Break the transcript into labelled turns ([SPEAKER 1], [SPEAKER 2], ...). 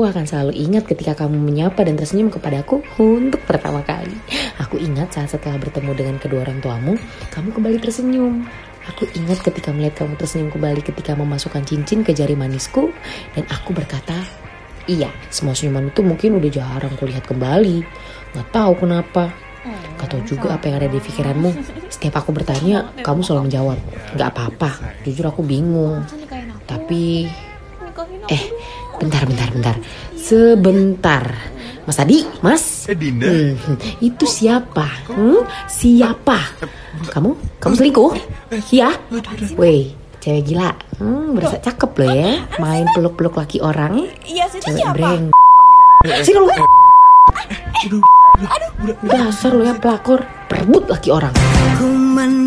[SPEAKER 1] Aku akan selalu ingat ketika kamu menyapa dan tersenyum kepadaku untuk pertama kali. Aku ingat saat setelah bertemu dengan kedua orang tuamu, kamu kembali tersenyum. Aku ingat ketika melihat kamu tersenyum kembali ketika memasukkan cincin ke jari manisku dan aku berkata, iya, semua senyuman itu mungkin udah jarang kulihat kembali. Gak tahu kenapa. Gak tahu juga apa yang ada di pikiranmu. Setiap aku bertanya, kamu selalu menjawab, gak apa-apa. Jujur aku bingung. Tapi, eh, bentar, bentar, bentar. Sebentar. Mas Adi, Mas.
[SPEAKER 2] Eh Dinda,
[SPEAKER 1] Hmm, itu siapa? Hmm? Siapa? Kamu? Kamu selingkuh? Iya? Woi, cewek gila. Hmm, berasa cakep loh ya. Main peluk-peluk laki orang.
[SPEAKER 3] Iya sih itu
[SPEAKER 1] Cewek
[SPEAKER 3] siapa?
[SPEAKER 1] breng. Sini lu. Dasar lo ya pelakor. Perebut laki orang.
[SPEAKER 3] Ku men